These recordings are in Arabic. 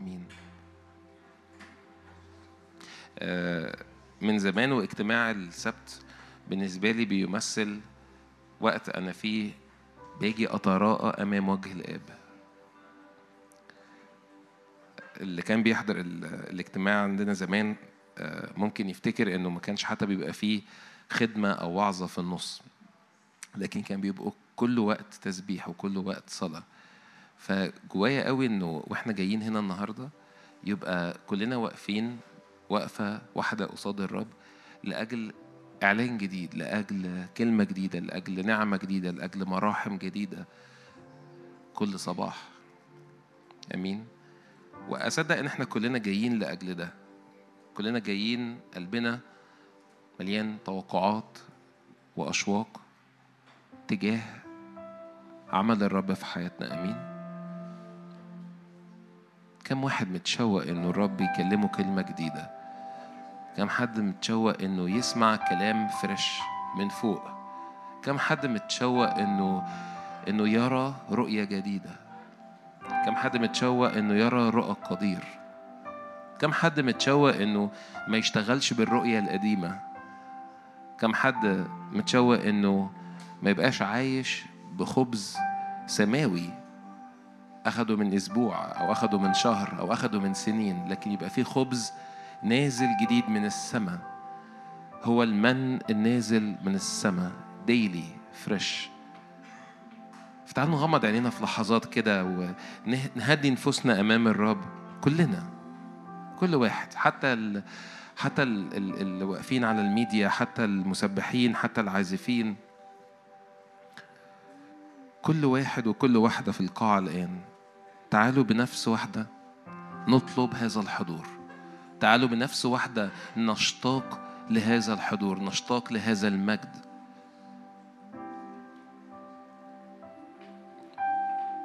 امين آه، من زمان واجتماع السبت بالنسبة لي بيمثل وقت أنا فيه باجي أتراءى أمام وجه الآب. اللي كان بيحضر ال- الاجتماع عندنا زمان آه، ممكن يفتكر إنه ما كانش حتى بيبقى فيه خدمة أو وعظة في النص لكن كان بيبقوا كل وقت تسبيح وكل وقت صلاة. فجوايا قوي إنه وإحنا جايين هنا النهاردة يبقى كلنا واقفين وقفة واحدة قصاد الرب لأجل إعلان جديد لأجل كلمة جديدة لأجل نعمة جديدة لأجل مراحم جديدة كل صباح. أمين. وأصدق إن إحنا كلنا جايين لأجل ده. كلنا جايين قلبنا مليان توقعات وأشواق تجاه عمل الرب في حياتنا. أمين. كم واحد متشوق إنه الرب يكلمه كلمة جديدة؟ كم حد متشوق إنه يسمع كلام فريش من فوق؟ كم حد متشوق إنه إنه يرى رؤية جديدة؟ كم حد متشوق إنه يرى رؤى قدير؟ كم حد متشوق إنه ما يشتغلش بالرؤية القديمة؟ كم حد متشوق إنه ما يبقاش عايش بخبز سماوي؟ أخده من أسبوع أو أخده من شهر أو أخده من سنين لكن يبقى فيه خبز نازل جديد من السماء. هو المن النازل من السماء ديلي فريش فتعالوا نغمض عينينا في لحظات كده ونهدي نفوسنا أمام الرب كلنا كل واحد حتى ال... حتى ال- اللي واقفين على الميديا حتى المسبحين حتى العازفين. كل واحد وكل واحدة في القاعة الآن. تعالوا بنفس واحدة نطلب هذا الحضور. تعالوا بنفس واحدة نشتاق لهذا الحضور نشتاق لهذا المجد.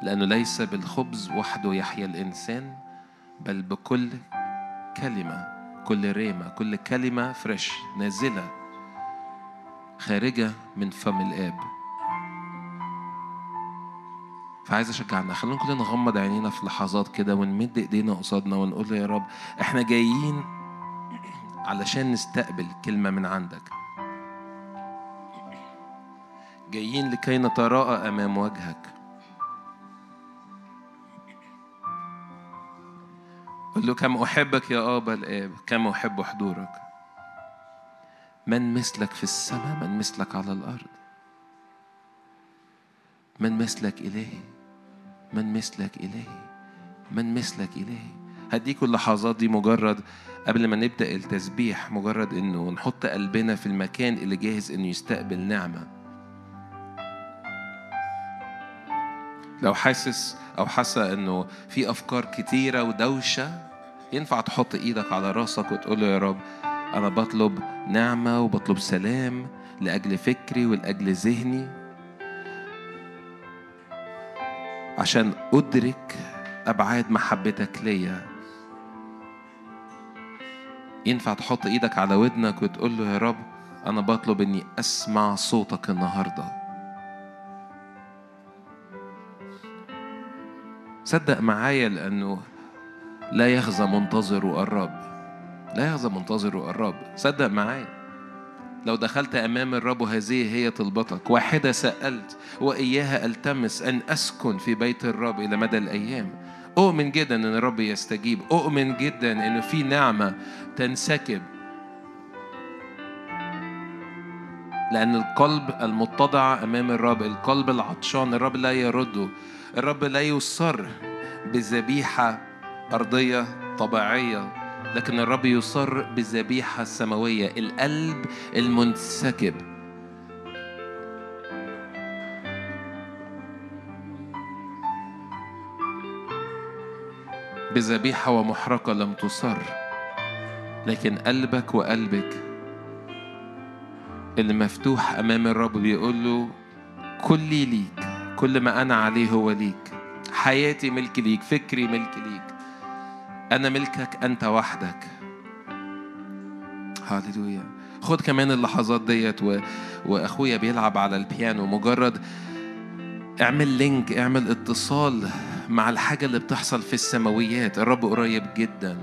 لأنه ليس بالخبز وحده يحيا الإنسان بل بكل كلمة كل ريمة كل كلمة فريش نازلة خارجة من فم الآب. فعايز اشجعنا خلينا كلنا نغمض عينينا في لحظات كده ونمد إيدينا قصادنا ونقول يا رب إحنا جايين علشان نستقبل كلمة من عندك. جايين لكي نتراءى أمام وجهك. قل له كم أحبك يا آبا الآب كم أحب حضورك. من مثلك في السماء من مثلك على الأرض. من مثلك إلهي. من مثلك إلهي من مثلك إلهي. هديكوا اللحظات دي مجرد قبل ما نبدأ التسبيح مجرد إنه نحط قلبنا في المكان اللي جاهز إنه يستقبل نعمة. لو حاسس أو حاسة إنه في أفكار كتيرة ودوشة ينفع تحط إيدك على راسك وتقول له يا رب أنا بطلب نعمة وبطلب سلام لأجل فكري ولأجل ذهني. عشان أدرك أبعاد محبتك ليا. ينفع تحط إيدك على ودنك وتقول له يا رب أنا بطلب إني أسمع صوتك النهاردة. صدق معايا لأنه لا يخزى منتظر الرب. لا يخزى منتظر الرب. صدق معايا. لو دخلت أمام الرب وهذه هي طلبتك. واحدة سألت وإياها ألتمس أن أسكن في بيت الرب إلى مدى الأيام. أؤمن جدا أن الرب يستجيب. أؤمن جدا أنه في نعمة تنسكب. لأن القلب المتضع أمام الرب القلب العطشان الرب لا يرده الرب لا يصر بذبيحة أرضية طبيعية. لكن الرب يصر بالذبيحة السماوية القلب المنسكب. بذبيحة ومحرقة لم تصر لكن قلبك وقلبك اللي مفتوح أمام الرب بيقول له كلي ليك كل ما أنا عليه هو ليك. حياتي ملك ليك فكري ملك ليك. أنا ملكك أنت وحدك. هاليلويا خد كمان اللحظات ديت و... وأخويا بيلعب على البيانو. مجرد اعمل لينك اعمل اتصال مع الحاجة اللي بتحصل في السماويات. الرب قريب جدا.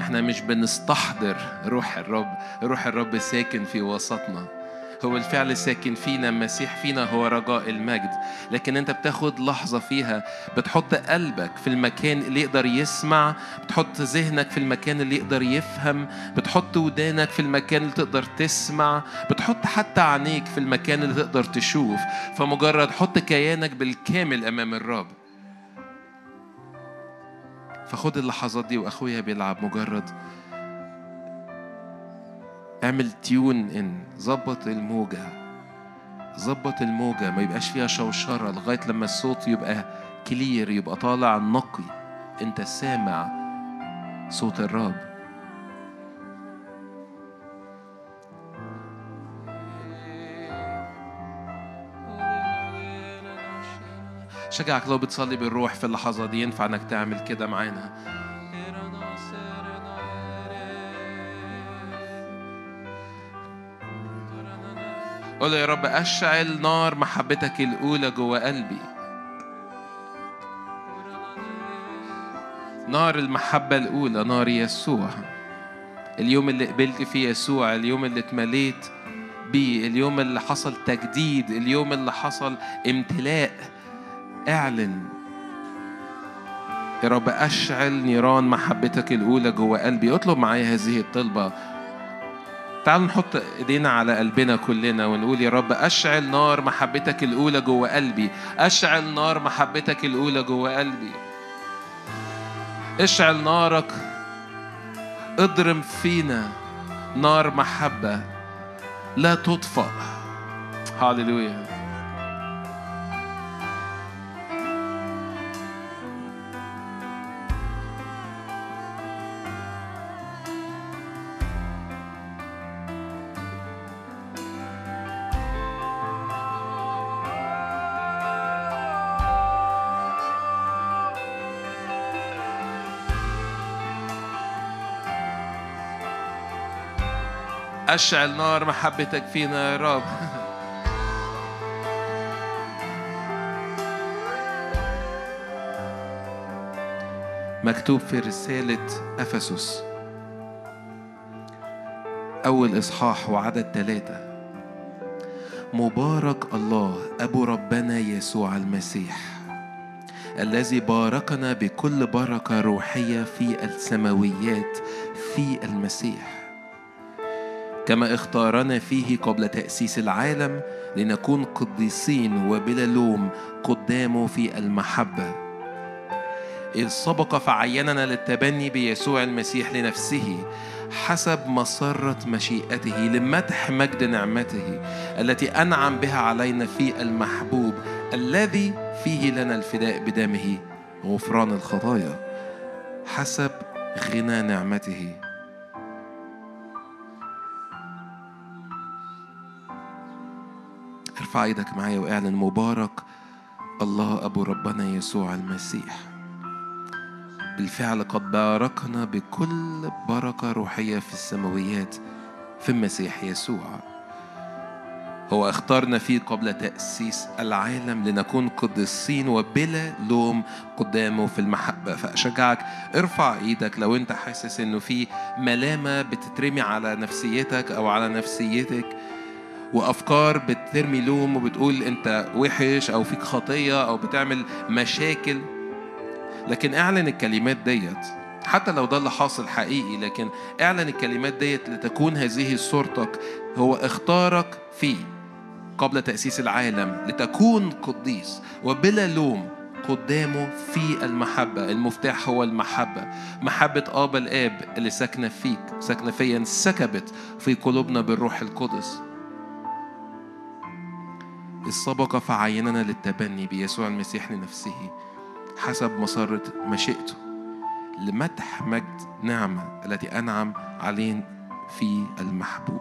إحنا مش بنستحضر روح الرب. روح الرب ساكن في وسطنا. هو الفعل ساكن فينا المسيح فينا هو رجاء المجد. لكن أنت بتاخد لحظة فيها بتحط قلبك في المكان اللي يقدر يسمع بتحط ذهنك في المكان اللي يقدر يفهم بتحط ودانك في المكان اللي تقدر تسمع بتحط حتى عينيك في المكان اللي تقدر تشوف. فمجرد حط كيانك بالكامل أمام الرب. فخد اللحظات دي وأخويا بيلعب مجرد اعمل تيون إن. ظبط الموجة. ظبط الموجة. ما يبقاش فيها شوشرة لغاية لما الصوت يبقى كلير يبقى طالع نقي. أنت سامع صوت الرب. شجعك لو بتصلي بالروح في اللحظة دي. ينفع إنك تعمل كده معانا. قول يا رب أشعل نار محبتك الأولى جوه قلبي. نار المحبة الأولى نار يسوع. اليوم اللي قبلت فيه يسوع اليوم اللي اتمليت بيه اليوم اللي حصل تجديد اليوم اللي حصل امتلاء. اعلن. يا رب أشعل نيران محبتك الأولى جوه قلبي. اطلب معايا هذه الطلبة. تعالوا نحط ايدينا على قلبنا كلنا ونقول يا رب أشعل نار محبتك الأولى جوه قلبي. أشعل نار محبتك الأولى جوه قلبي. اشعل نارك. اضرم فينا نار محبة لا تطفأ. هاليلويا أشعل نار محبتك فينا يا رب. مكتوب في رسالة أفسس. أول إصحاح وعدد ثلاثة. مبارك الله أبو ربنا يسوع المسيح الذي باركنا بكل بركة روحية في السماويات في المسيح. كما اختارنا فيه قبل تأسيس العالم لنكون قديسين وبلا لوم قدامه في المحبة. إذ سبق فعيننا للتبني بيسوع المسيح لنفسه حسب مسرة مشيئته لمدح مجد نعمته التي أنعم بها علينا في المحبوب الذي فيه لنا الفداء بدمه غفران الخطايا حسب غنى نعمته. ارفع إيدك معايا واعلن مبارك. الله أبو ربنا يسوع المسيح. بالفعل قد باركنا بكل بركة روحية في السماويات في المسيح يسوع. هو اختارنا فيه قبل تأسيس العالم لنكون قديسين وبلا لوم قدامه في المحبة. فأشجعك ارفع إيدك لو انت حاسس إنه في ملامة بتترمي على نفسيتك أو على نفسيتك. وأفكار بترمي لوم وبتقول أنت وحش أو فيك خطية أو بتعمل مشاكل. لكن اعلن الكلمات ديت حتى لو ده اللي حاصل حقيقي لكن اعلن الكلمات ديت لتكون هذه صورتك. هو اختارك فيه قبل تأسيس العالم لتكون قديس وبلا لوم قدامه في المحبة. المفتاح هو المحبة. محبة آب الآب اللي ساكنة فيك ساكنة فيا انسكبت في قلوبنا بالروح القدس. إذ سبق فعيننا للتبني بيسوع المسيح لنفسه حسب مسرة مشيئته. لمدح مجد نعمة التي أنعم علينا في المحبوب.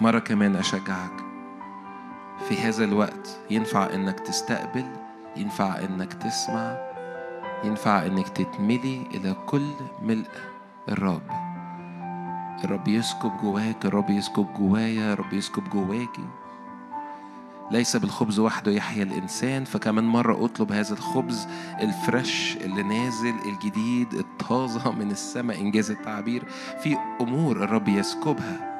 مرة كمان أشجعك. في هذا الوقت ينفع إنك تستقبل ينفع إنك تسمع ينفع إنك تتملي إلى كل ملء الرب. الرب يسكب جواك الرب يسكب جوايا الرب يسكب جواكي. ليس بالخبز وحده يحيا الإنسان فكمان مرة أطلب هذا الخبز الفريش اللي نازل الجديد الطازة من السماء إنجاز التعبير في أمور الرب يسكبها.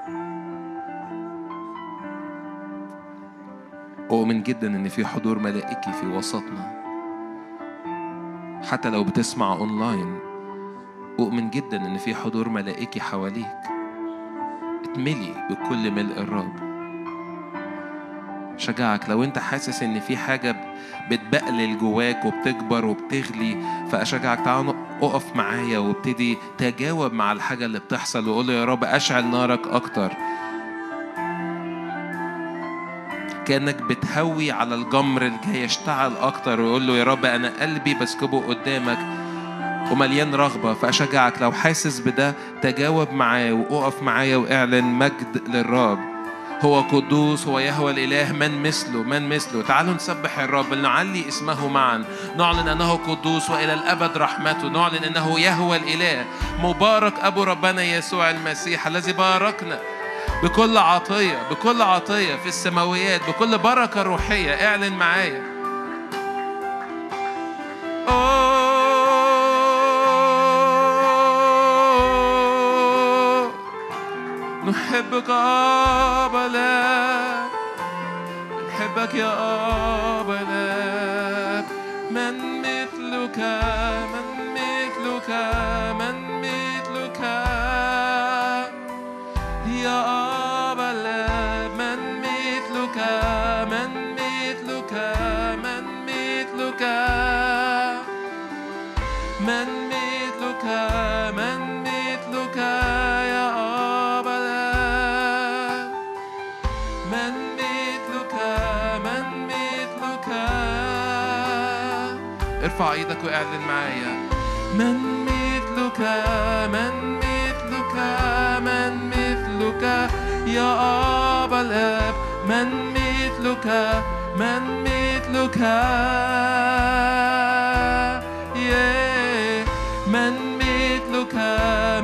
أؤمن جدا إن في حضور ملائكي في وسطنا. حتى لو بتسمع أونلاين أؤمن جدا إن في حضور ملائكي حواليك. اتملي بكل ملء الرب. شجعك. لو أنت حاسس إن في حاجة بتبقلل جواك وبتكبر وبتغلي فأشجعك. تعال اقف معايا وابتدي تجاوب مع الحاجة اللي بتحصل وقول يا رب أشعل نارك أكتر. كأنك بتهوي على الجمر اللي جاي يشتعل أكتر ويقول له يا رب أنا قلبي بسكبه قدامك. ومليان رغبة فأشجعك. لو حاسس بده تجاوب معاه وقف معايا وإعلن مجد للرب. هو قدوس هو يهوى الإله من مثله من مثله. تعالوا نسبح الرب نعلي اسمه معا. نعلن أنه قدوس وإلى الأبد رحمته. نعلن أنه يهوى الإله. مبارك أبو ربنا يسوع المسيح الذي باركنا بكل عطية بكل عطية في السماويات بكل بركة روحية. اعلن معايا. نحبك أبا نحبك يا أبا مثلك من مثلك إيدك واعلن معايا من مثلك من مثلك من مثلك يا أبا الآب من مثلك من مثلك. من مثلك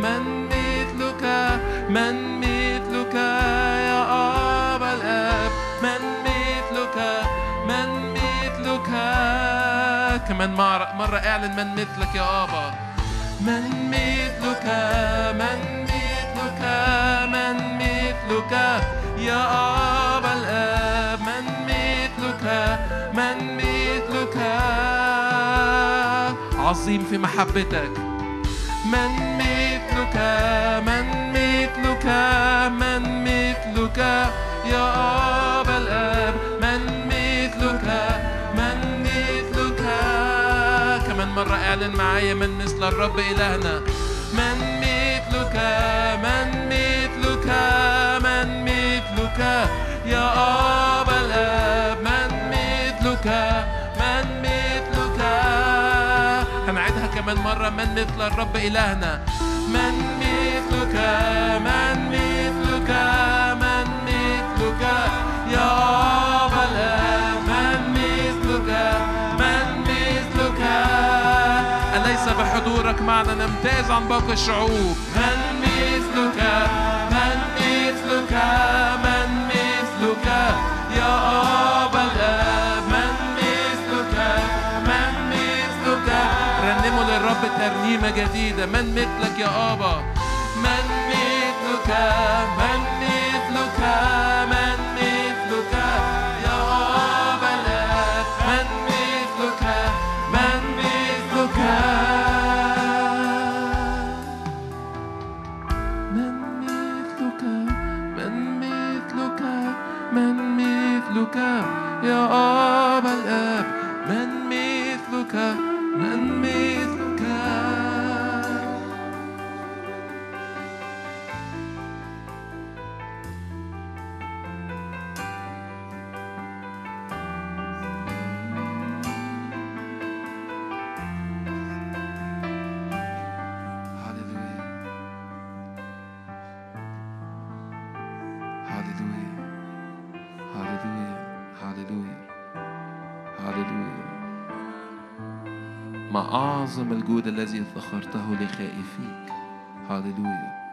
من مثلك من مثلك كمان مرة, اعلن من مثلك يا أبا. من مثلك من مثلك من مثلك يا أبا الآب. من مثلك من مثلك. عظيم في محبتك. من مثلك من مثلك من مثلك يا أبا مرة اعلن معايا من مثل الرب إلهنا. من مثلك من مثلك من مثلك. يا أبا الآب من مثلك من مثلك. هنعيدها كمان مرة من مثل الرب إلهنا. من مثلك من مثلك من مثلك. يا أبا بحضورك معنا نمتاز عن باقي الشعوب. من مثلك من مثلك من مثلك يا أبا الآب. من مثلك من مثلك. رنموا للرب ترنيمة جديدة. من مثلك يا مثلك من مثلك من مثلك. أعظم الجود الذي ذكرته لخائفيك. هللويا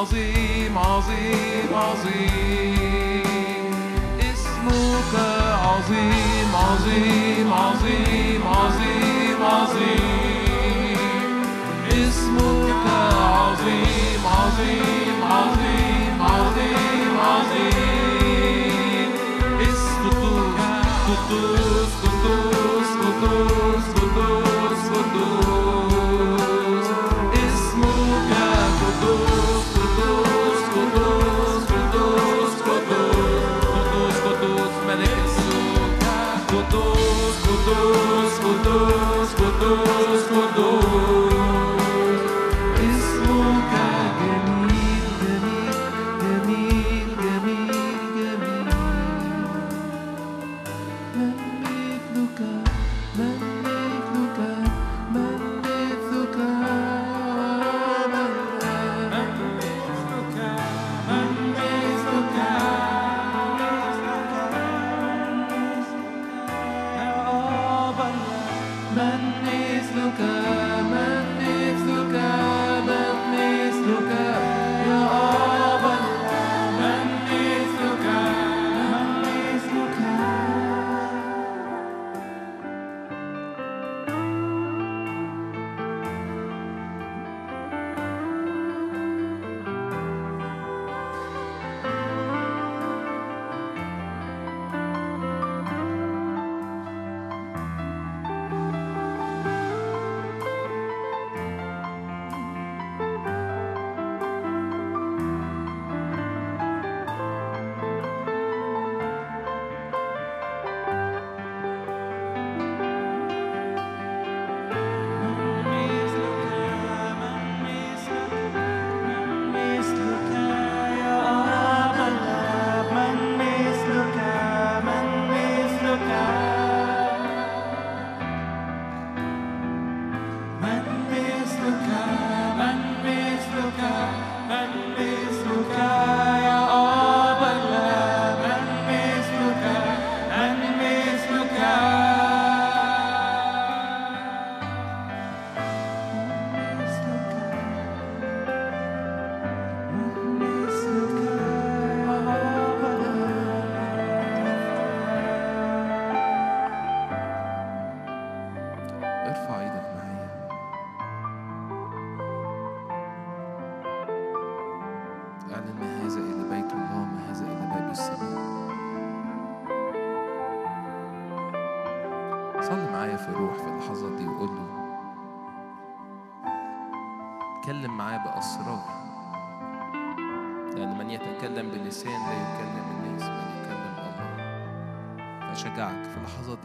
عظيم عظيم عظيم. اسمك عظيم عظيم عظيم عظيم عظيم. اسمك عظيم عظيم عظيم عظيم عظيم. اسمك قدوس قدوس قدوس قدوس قدوس قدوس Blues,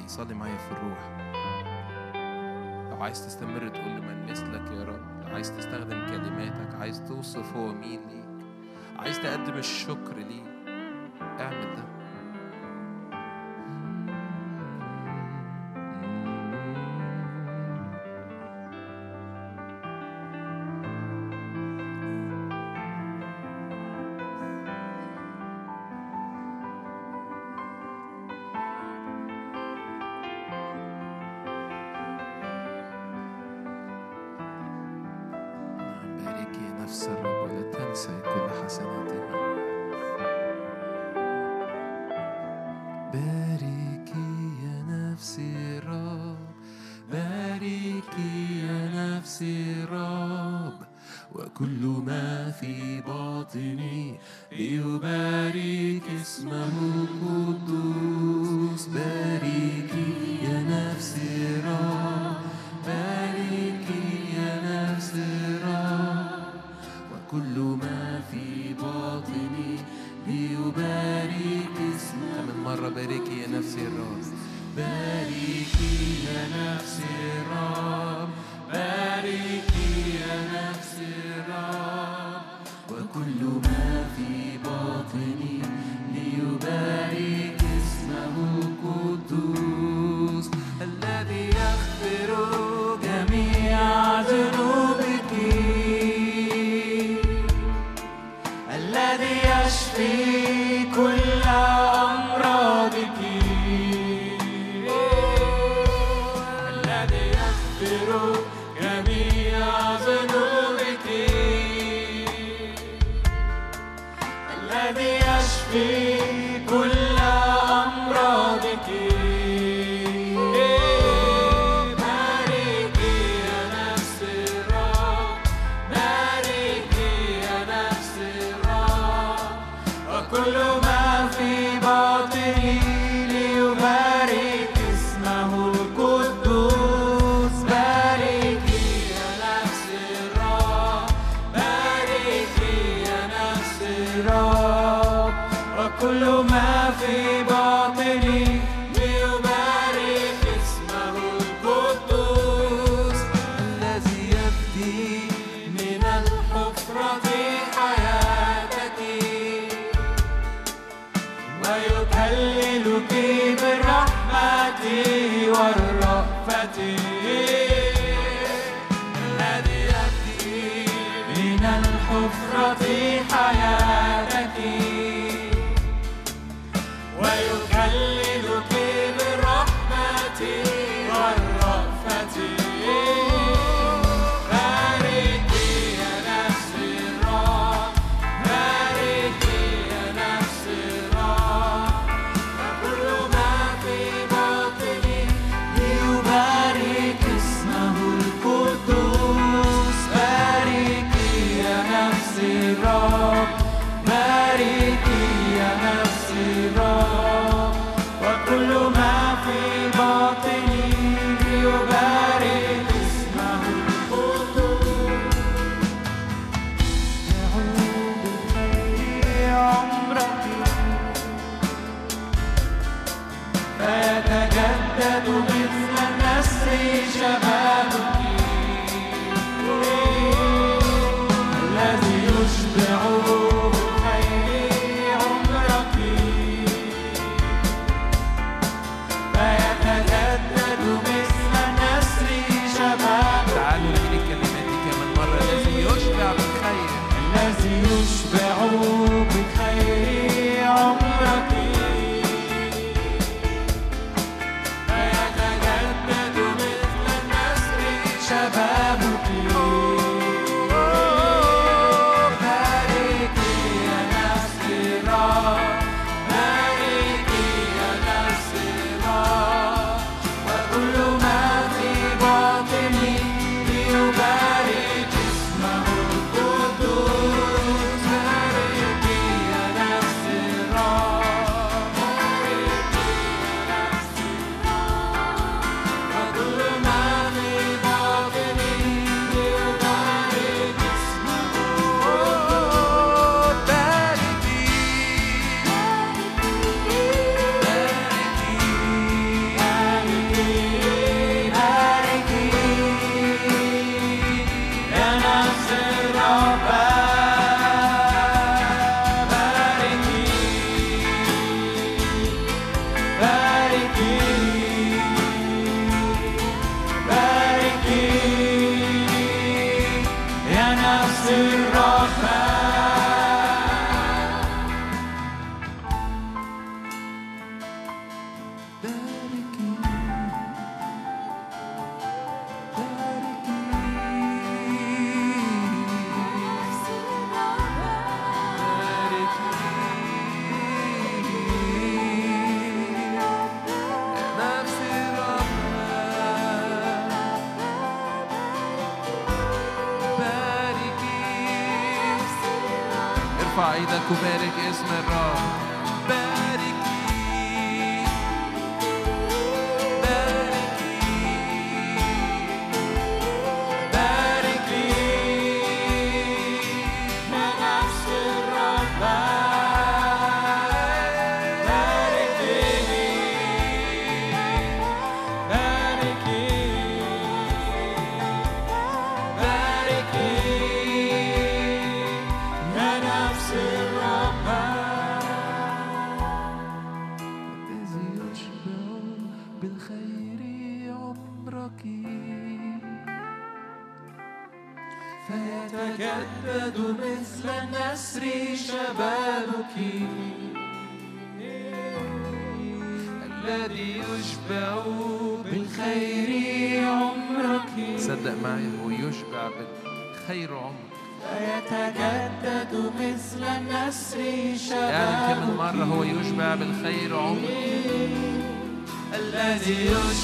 صلي معايا في الروح. لو عايز تستمر تقول له من مثلك يا رب. عايز تستخدم كلماتك عايز توصف هو مين ليك. عايز تقدم الشكر ليك. الذي يشفي كل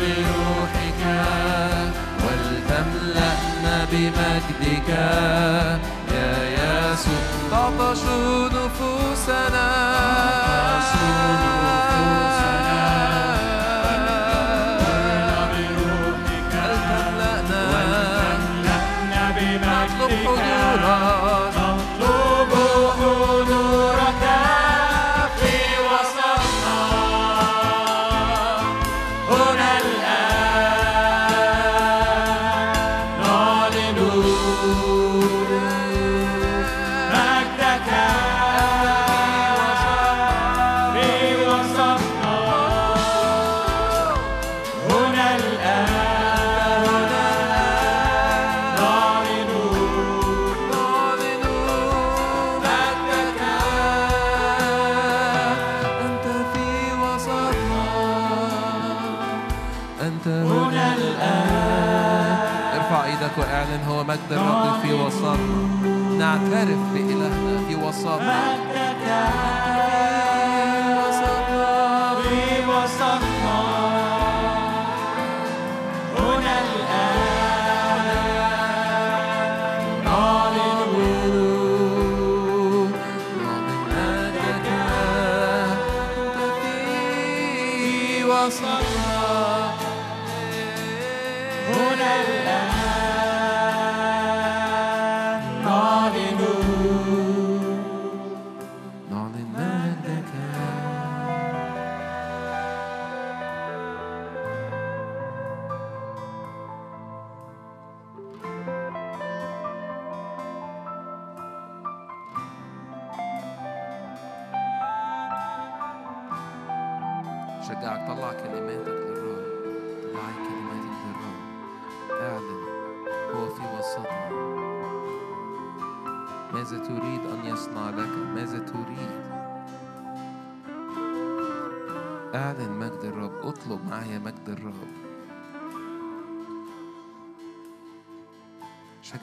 بروحك ولتملأنا بمجدك. وسطنا نعترف بإلهنا في وسطنا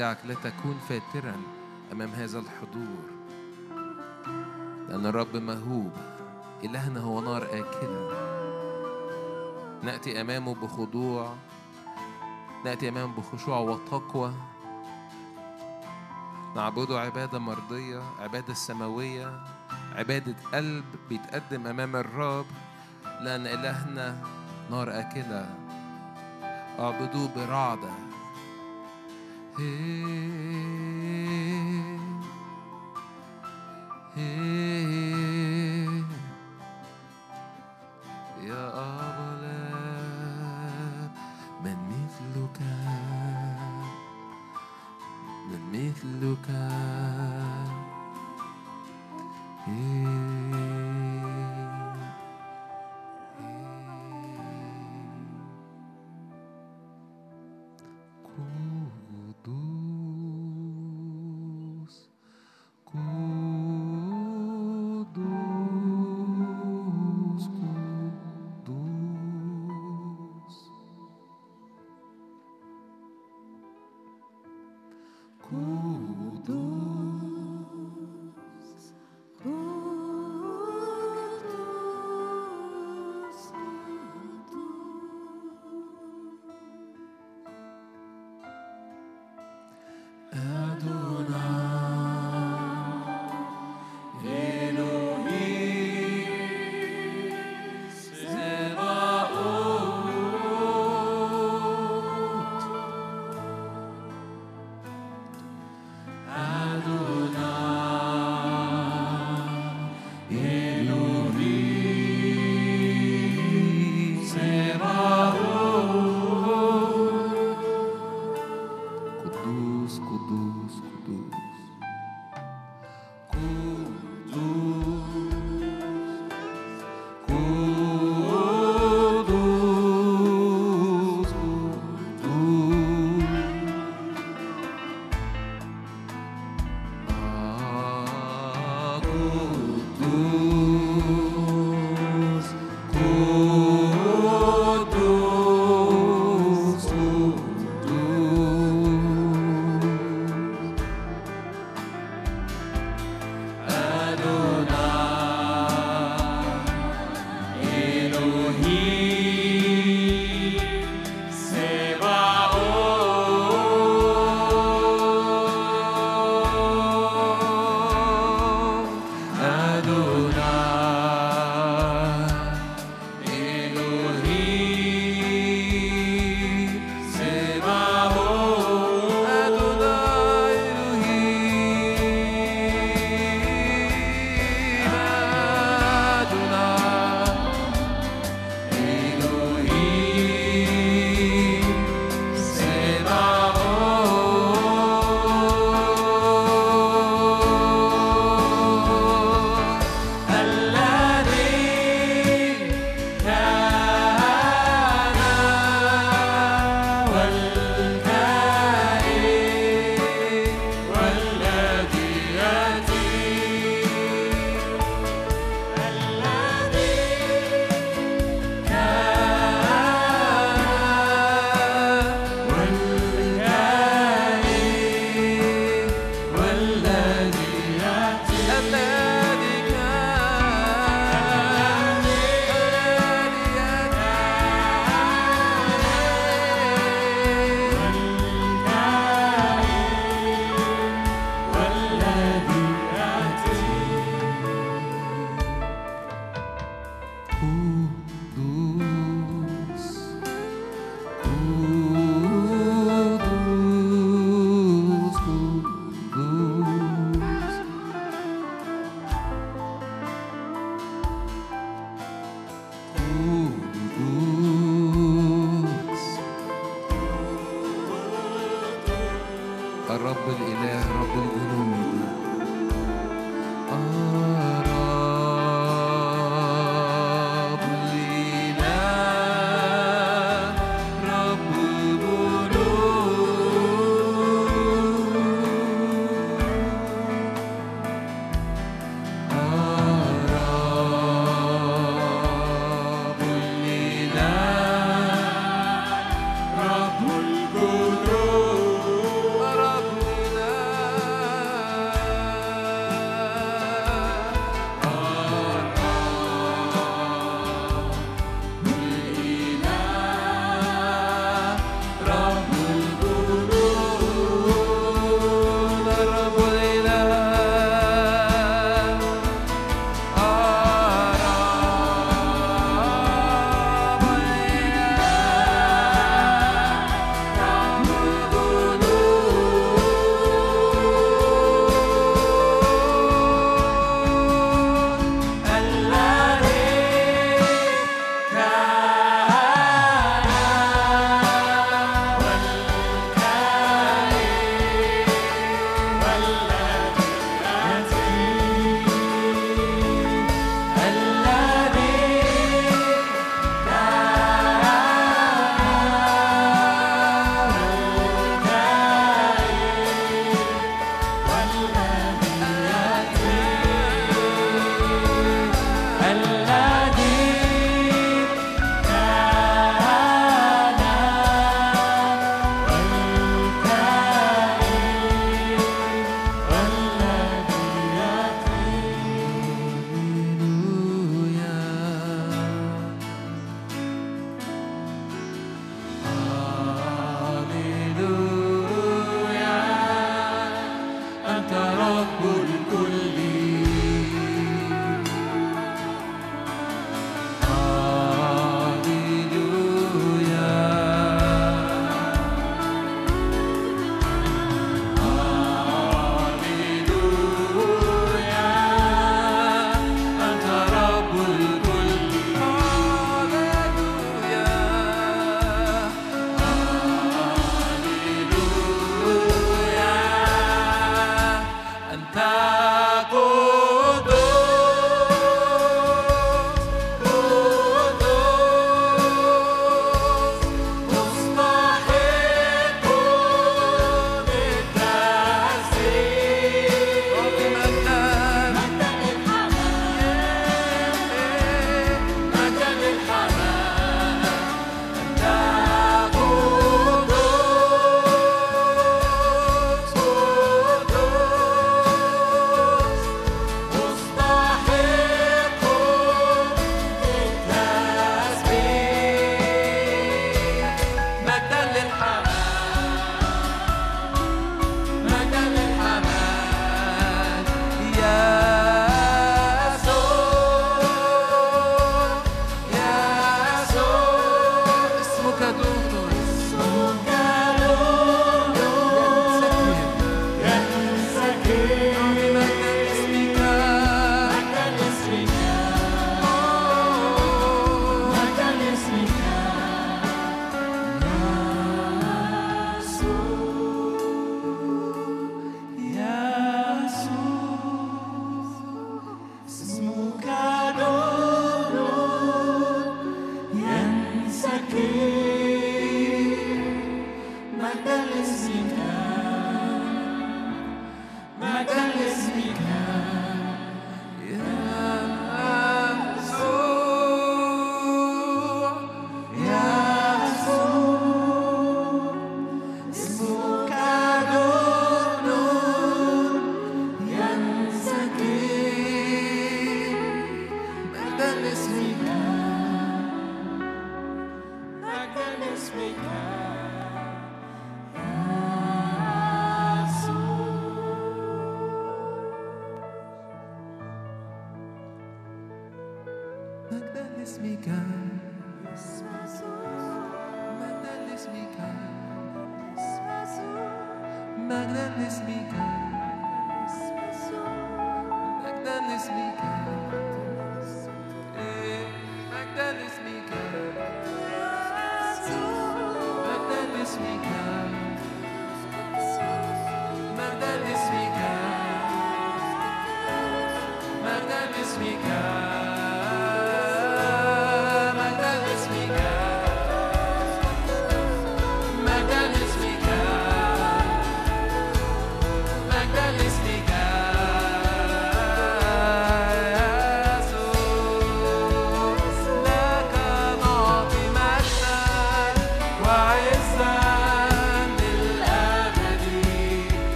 أشجعك لا تكون فاترا أمام هذا الحضور. لأن الرب مهوب إلهنا هو نار آكلة. نأتي أمامه بخضوع نأتي أمامه بخشوع وتقوى. نعبده عبادة مرضية عبادة سماوية عبادة قلب بيتقدم أمام الرب لأن إلهنا نار آكلة. اعبدوه برعدة. يا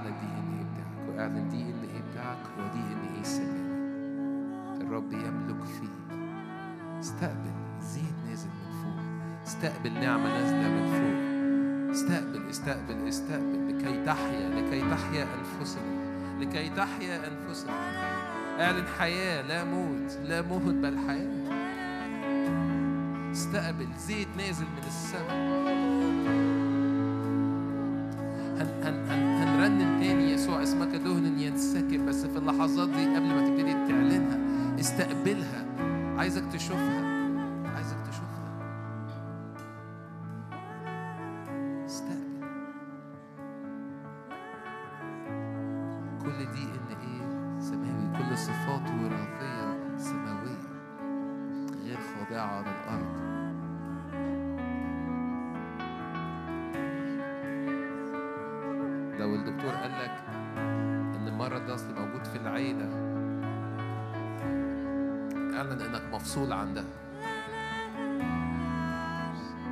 اعلن دي ان إيه بتاعك واعلن دي ان إيه بتاعك ودي ان إيه سلامك الرب يملك فيه. استقبل زيت نازل من فوق. استقبل نعمة نازلة من فوق. استقبل استقبل استقبل لكي تحيا لكي تحيا أنفسنا لكي تحيا أنفسنا. اعلن حياة لا موت لا موت بل حياة. استقبل زيت نازل من السماء. هن هن هن تاني يسوع اسمك دهن ينسكب بس في اللحظات دي قبل ما تبتدي تعلنها استقبلها. عايزك تشوفها. اللي عندها.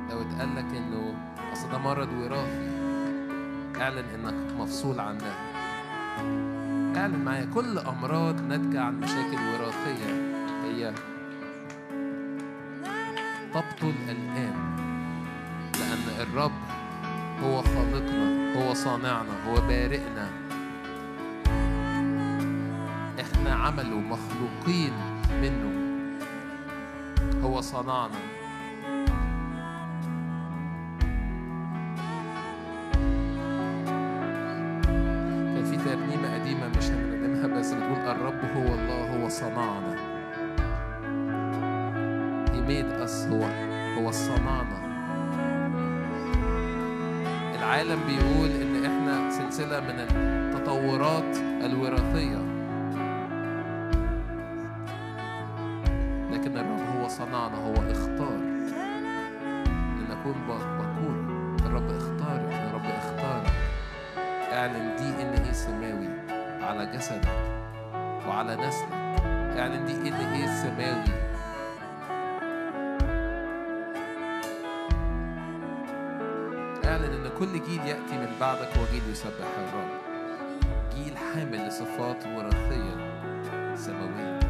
لو اتقال لك إنه أصل ده مرض وراثي اعلن إنك مفصول عنها. اعلن معايا كل أمراض ناتجة عن مشاكل وراثية. هي تبطل الآن لأن الرب هو خالقنا هو صانعنا هو بارئنا. إحنا عمله مخلوقين منه. هو صنعنا. لنكون بكورة الرب اختارك الرب اختارك اعلن دي إن إيه سماوي على جسدك وعلى نسلك. اعلن دي إن إيه سماوي. اعلن إن كل جيل يأتي من بعدك هو جيل يسبح الرب. جيل حامل لصفات وراثية سماوية.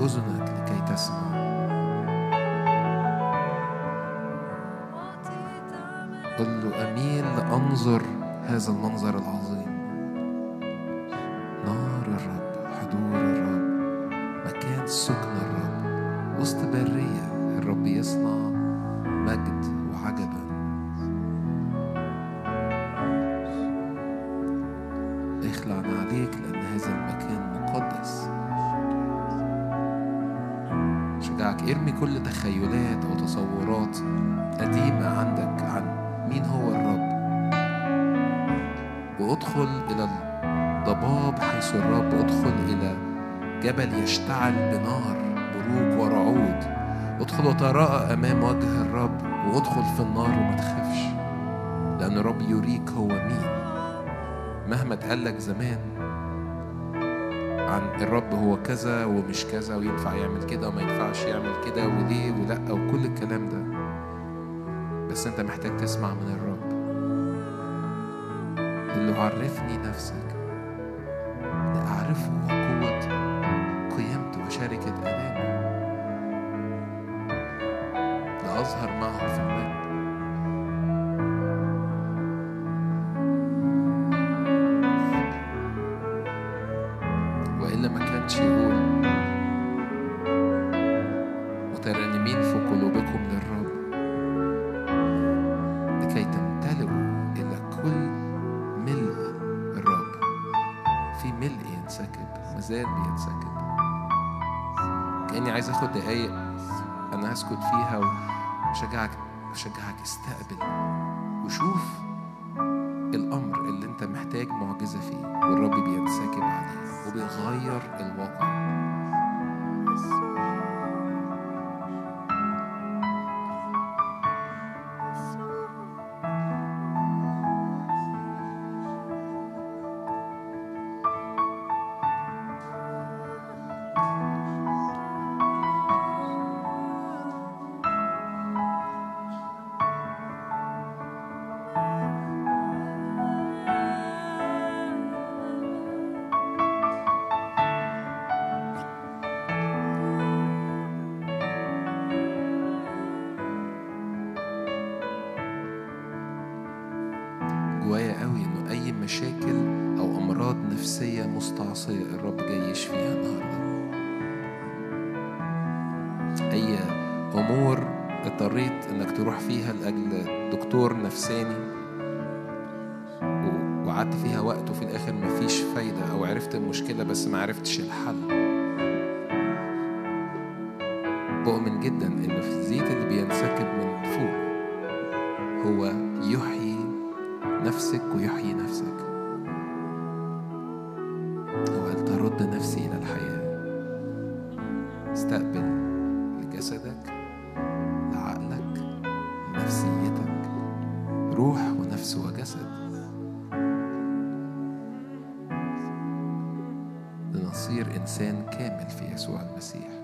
أذنك لكي تسمع. قل له أميل لانظر هذا المنظر العظيم. الضباب حيث الرب ادخل إلى جبل يشتعل بنار بروق ورعود. ادخل وتراءى أمام وجه الرب وادخل في النار وما تخافش لأن الرب يريك هو مين. مهما اتقال لك زمان عن الرب هو كذا ومش كذا وينفع يعمل كده وما ينفعش يعمل كده وليه ولأ وكل الكلام ده. بس أنت محتاج تسمع من الرب. اللي عرفني نفسك beautiful. استقبل لجسدك لعقلك نفسيتك روح ونفس وجسد. لنصير إنسان كامل في يسوع المسيح.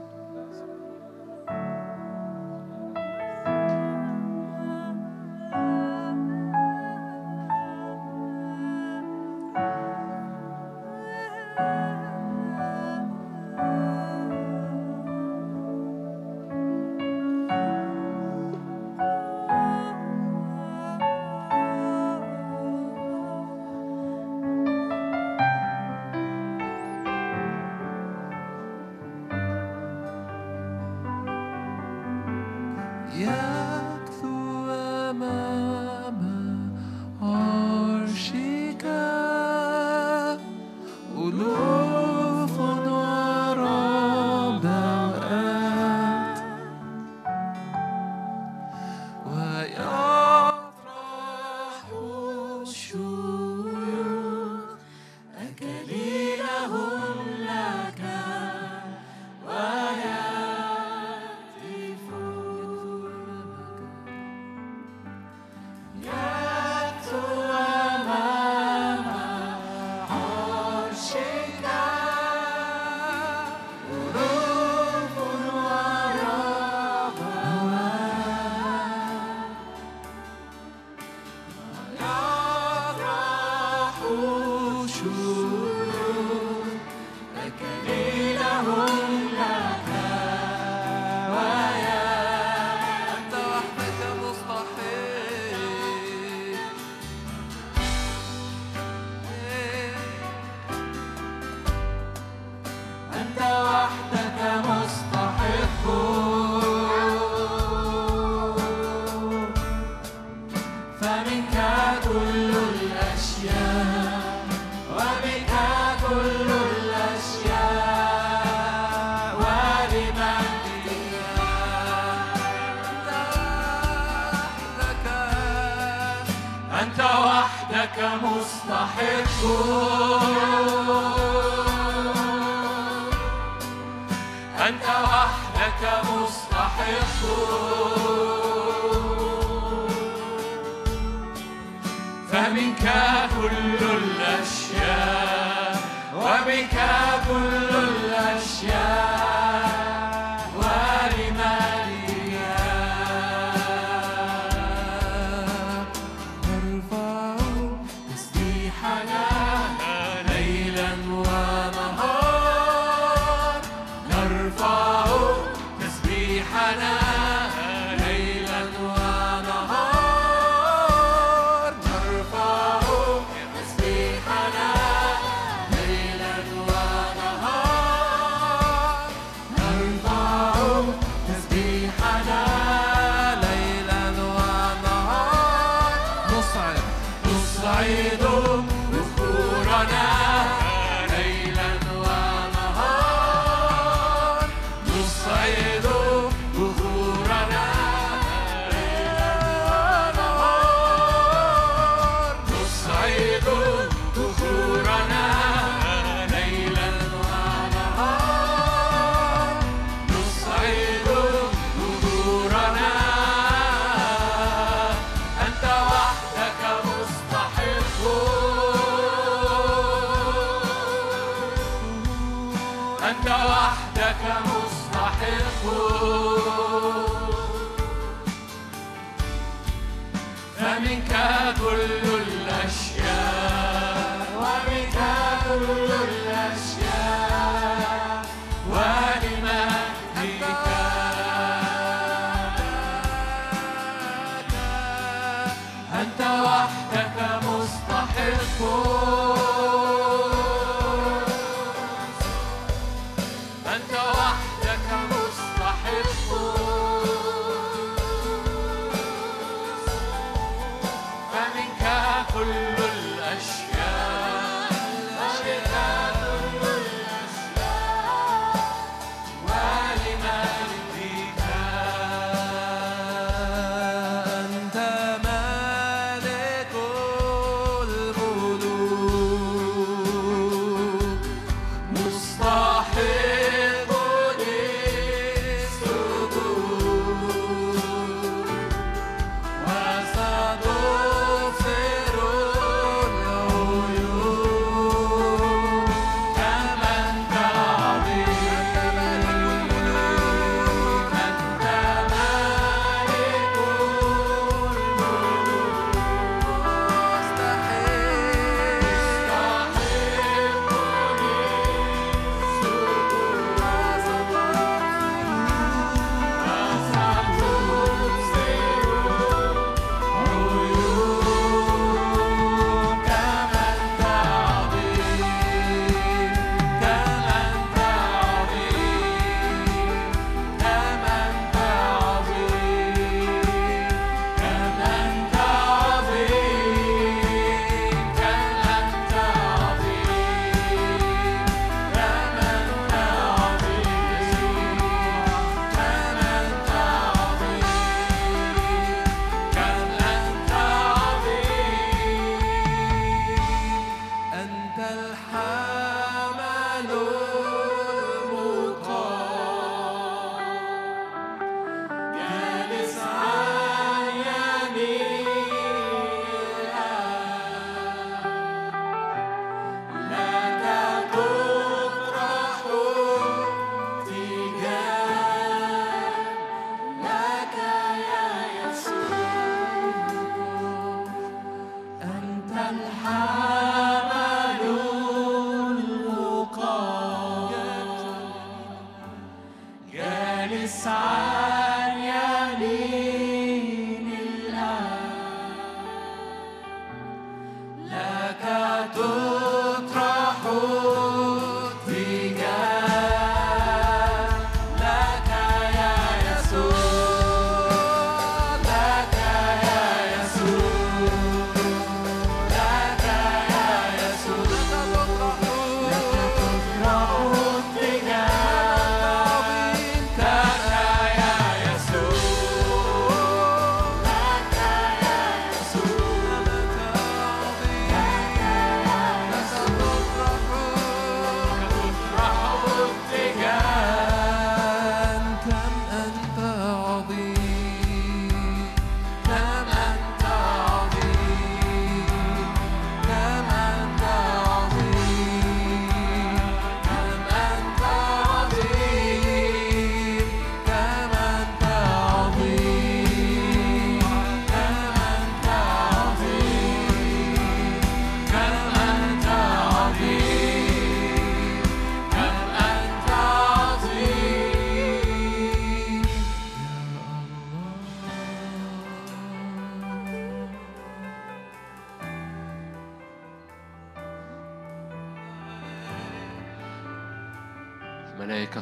ومنك كل الأشياء وبك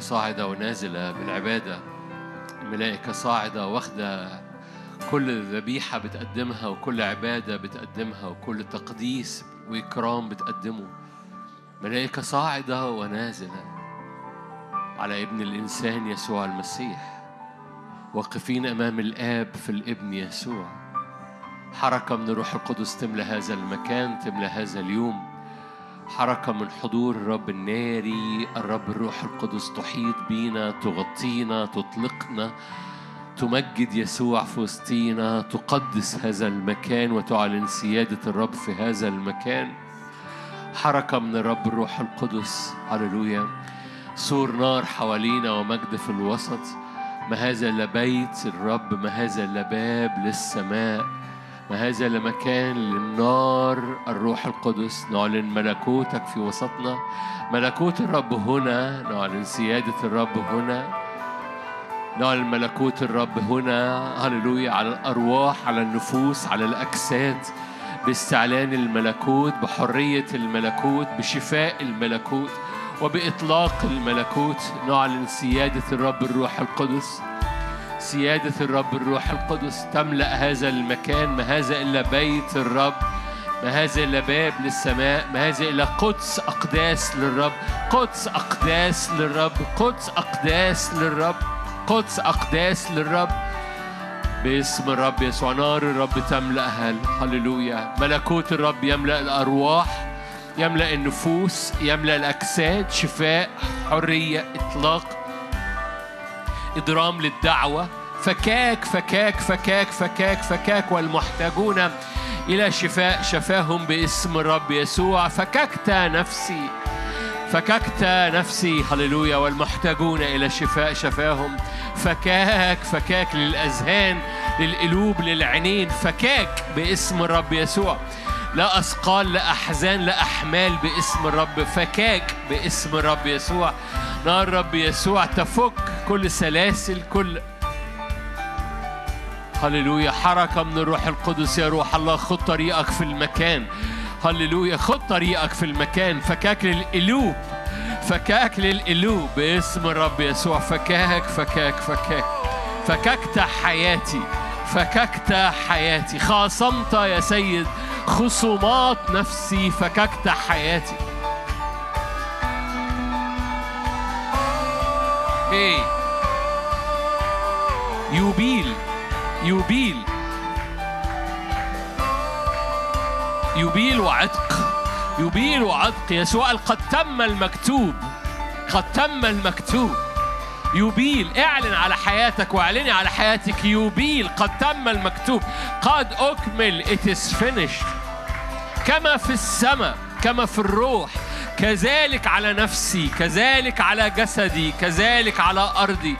صاعدة ونازلة بالعبادة ملائكة صاعدة واخدة كل ذبيحة بتقدمها وكل عبادة بتقدمها وكل تقديس وإكرام بتقدمه. ملائكة صاعدة ونازلة على ابن الإنسان يسوع المسيح. واقفين أمام الآب في الابن يسوع. حركة من الروح القدس تملى هذا المكان تملى هذا اليوم. حركة من حضور الرب الناري الرب الروح القدس تحيط بينا تغطينا تطلقنا تمجد يسوع في وسطينا تقدس هذا المكان وتعلن سيادة الرب في هذا المكان. حركة من الرب الروح القدس هللويا. سور نار حوالينا ومجد في الوسط. ما هذا إلا بيت الرب ما هذا إلا باب للسماء. ما هذا إلا مكان للنار الروح القدس. نعلن ملكوتك في وسطنا. ملكوت الرب هنا. نعلن سيادة الرب هنا. نعلن ملكوت الرب هنا. هللويا. على الأرواح على النفوس على الأجساد. باستعلان الملكوت بحرية الملكوت بشفاء الملكوت وبإطلاق الملكوت. نعلن سيادة الرب الروح القدس. سيادة الرب الروح القدس تملأ هذا المكان ما هذا إلا بيت الرب ما هذا إلا باب للسماء ما هذا إلا قدس أقداس للرب قدس أقداس للرب قدس أقداس للرب قدس أقداس للرب. باسم الرب يسوع نار الرب تملأها. هللويا. ملكوت الرب يملأ الأرواح يملأ النفوس يملأ الأجساد شفاء حرية إطلاق إضرام للدعوة. فكاك فكاك فكاك فكاك فكاك والمحتاجون إلى شفاء شفاهم باسم الرب يسوع. فككت نفسي فككت نفسي هللويا. والمحتاجون إلى شفاء شفاهم. فكاك فكاك للأذهان للقلوب للعينين. فكاك باسم الرب يسوع. لا أثقال لا أحزان لا أحمال باسم الرب. فكاك باسم الرب يسوع. نار الرب يسوع تفك كل سلاسل كل هللويا. حركة من الروح القدس يا روح الله. خد طريقك في المكان. هللويا. خد طريقك في المكان. فكاك للقلوب. فكاك للقلوب. باسم الرب يسوع. فكاك فكاك فكاك. فككت حياتي. فككت حياتي. خاصمت يا سيد خصومات نفسي. فككت حياتي. هي يوبيل. يوبيل يوبيل وعتق. يوبيل وعتق. يسوع قد تم المكتوب. قد تم المكتوب. يوبيل اعلن على حياتك واعلني على حياتك. يوبيل قد تم المكتوب. قد أكمل. It is finished. كما في السماء. كما في الروح. كذلك على نفسي. كذلك على جسدي. كذلك على أرضي.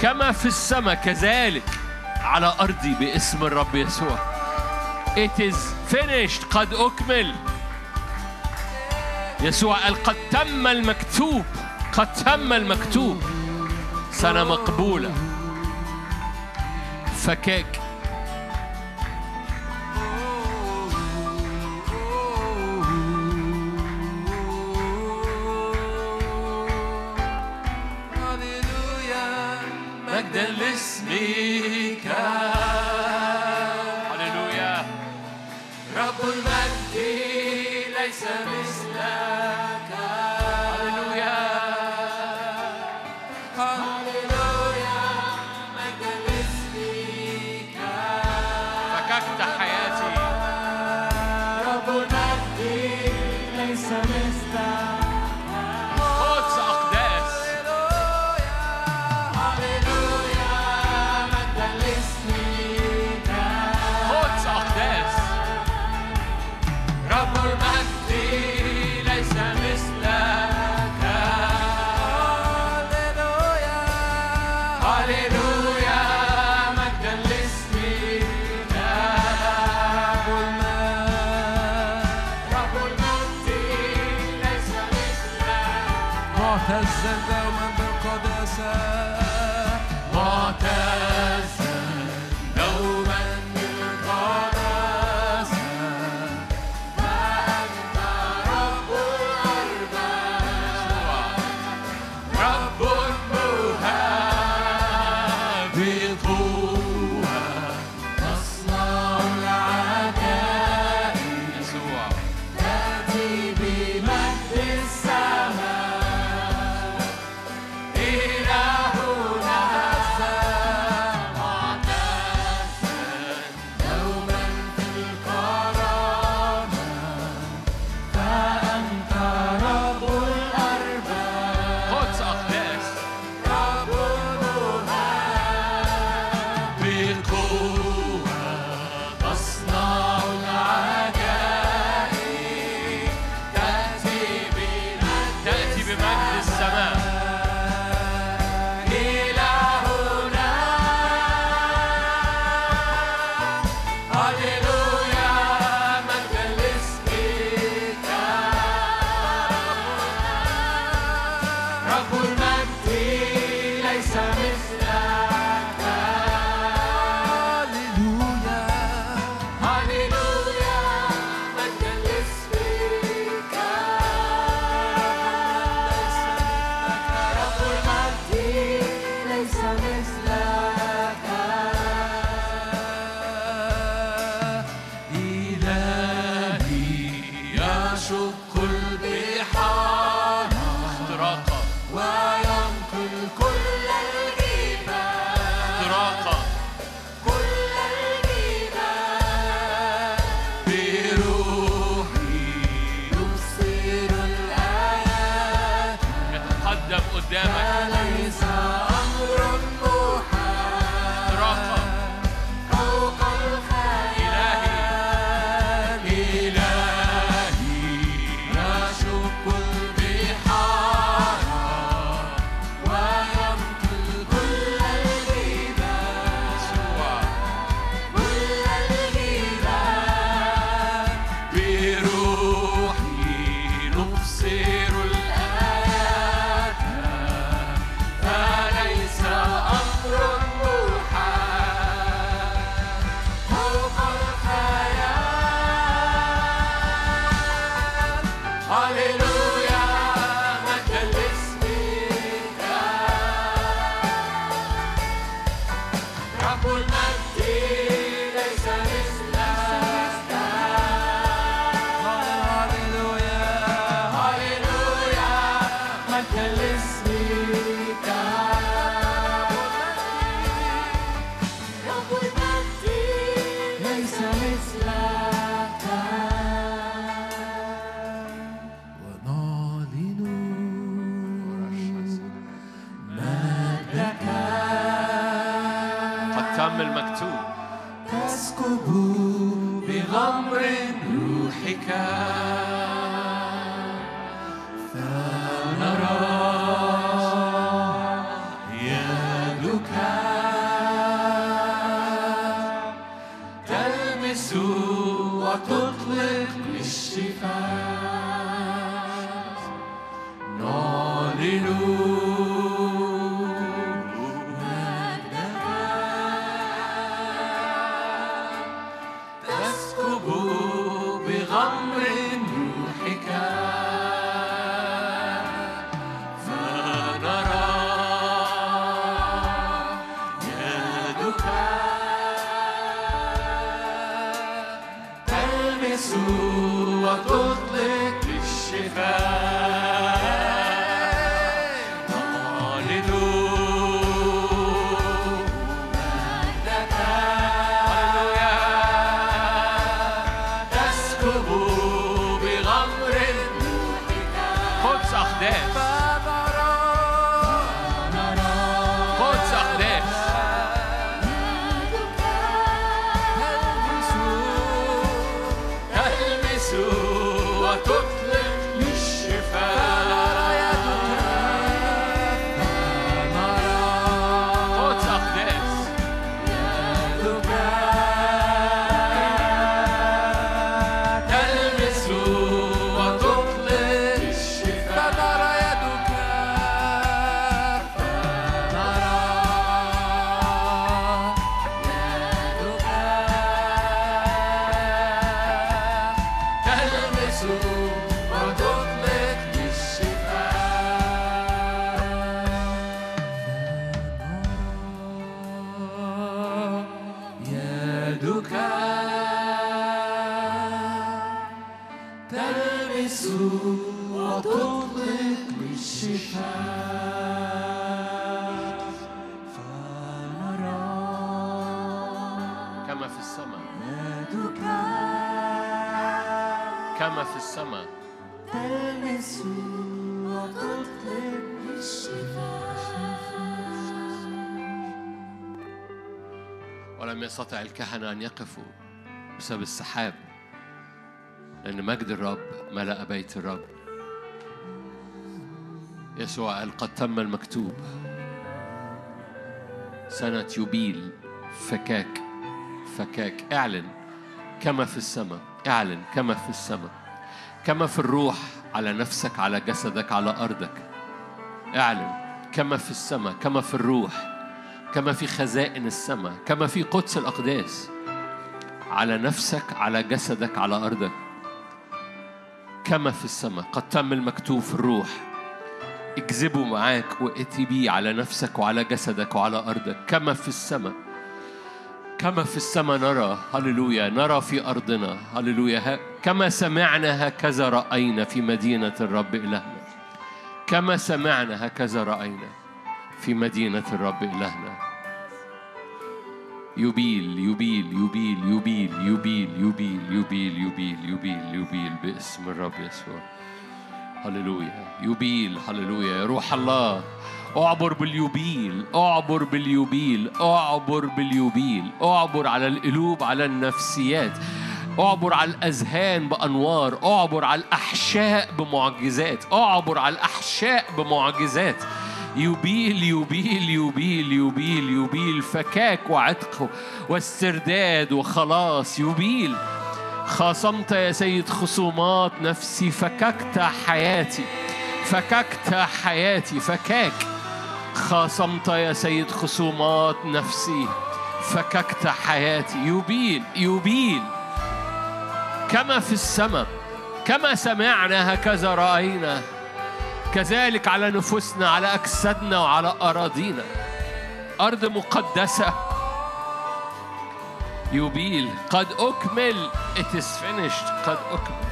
كما في السماء. كذلك. على أرضي باسم الرب يسوع. It is finished. قد أكمل. يسوع قال قد تم المكتوب. قد تم المكتوب. سنة مقبولة. فكاك. مجدا لاسمك معتزا دوما بالقداسة. يستطع الكهنة أن يقفوا بسبب السحاب لأن مجد الرب ملأ بيت الرب. يسوع قال قد تم المكتوب. سنة يوبيل فكاك فكاك. اعلن كما في السماء اعلن كما في السماء. كما في الروح على نفسك على جسدك على أرضك. اعلن كما في السماء كما في الروح. كما في خزائن السماء كما في قدس الأقداس. على نفسك على جسدك على أرضك. كما في السماء. قد تم المكتوب في الروح. اجذبه معاك واتي بيه على نفسك وعلى جسدك وعلى أرضك. كما في السماء. كما في السماء نرى هللويا نرى في أرضنا هللويا. كما سمعنا هكذا رأينا في مدينة الرب إلهنا. كما سمعنا هكذا رأينا. في مدينة الرب إلهنا. يبيل يبيل يبيل يبيل يبيل يبيل يبيل يبيل يبيل يبيل باسم الرب يسوع. هللويا. يبيل هللويا. يا روح الله أعبر باليوبيل أعبر باليوبيل أعبر باليوبيل أعبر على القلوب على النفسيات. أعبر على الأذهان بأنوار. أعبر على الأحشاء بمعجزات. أعبر على الأحشاء بمعجزات. يبيل يبيل يبيل يبيل يبيل فكاك وعتق واسترداد وخلاص يبيل. خاصمت يا سيد خصومات نفسي فككت حياتي فككت حياتي فكاك. خاصمت يا سيد خصومات نفسي فككت حياتي. يبيل يبيل. كما في السماء كما سمعنا هكذا رأينا. كذلك على نفوسنا على أجسادنا وعلى أراضينا. أرض مقدسة. يبيل قد أكمل. It is finished. قد أكمل.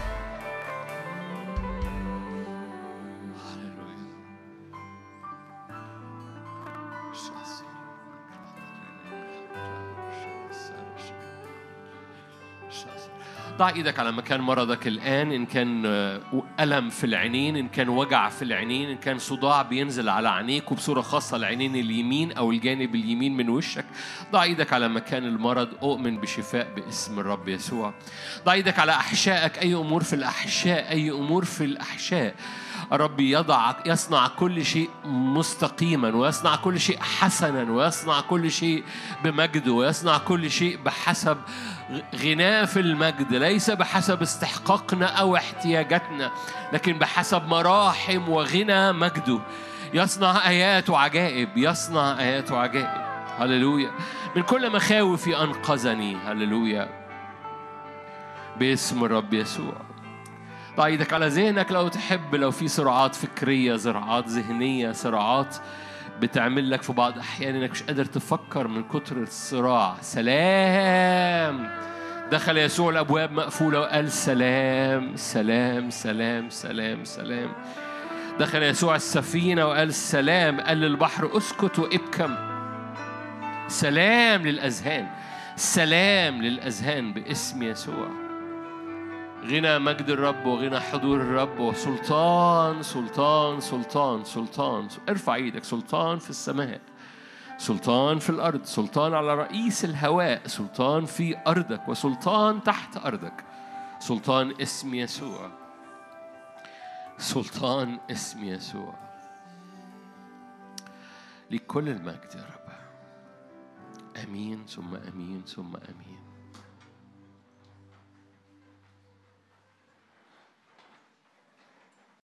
ضع إيدك على مكان مرضك الآن إن كان آه، ألم في العينين إن كان وجع في العينين إن كان صداع بينزل على عينيك وبصورة خاصة العينين اليمين أو الجانب اليمين من وشك. ضع إيدك على مكان المرض أؤمن بشفاء باسم الرب يسوع. ضع إيدك على أحشائك أي أمور في الأحشاء أي أمور في الأحشاء. الرب يضع يصنع كل شيء مستقيما ويصنع كل شيء حسنا ويصنع كل شيء بمجده ويصنع كل شيء بحسب غناه في المجد ليس بحسب استحقاقنا أو احتياجاتنا لكن بحسب مراحم وغنى مجده. يصنع آيات وعجائب يصنع آيات وعجائب هللويا. من كل مخاوفي أنقذني. هللويا. باسم الرب يسوع. ضع على ذهنك لو تحب لو في صراعات فكرية صراعات ذهنية صراعات بتعمل لك في بعض الأحيان إنك مش قادر تفكر من كتر الصراع. سلام! دخل يسوع الأبواب مقفولة وقال سلام سلام سلام سلام سلام. دخل يسوع السفينة وقال سلام. قال للبحر اسكت وابكم. سلام للأذهان. سلام للأذهان باسم يسوع. غنى مجد الرب وغنى حضور الرب وسلطان سلطان سلطان سلطان. ارفع إيدك سلطان في السماء سلطان في الأرض سلطان على رئيس الهواء سلطان في أرضك وسلطان تحت أرضك. سلطان اسم يسوع. سلطان اسم يسوع. لكل المجد يا رب. آمين ثم آمين ثم آمين.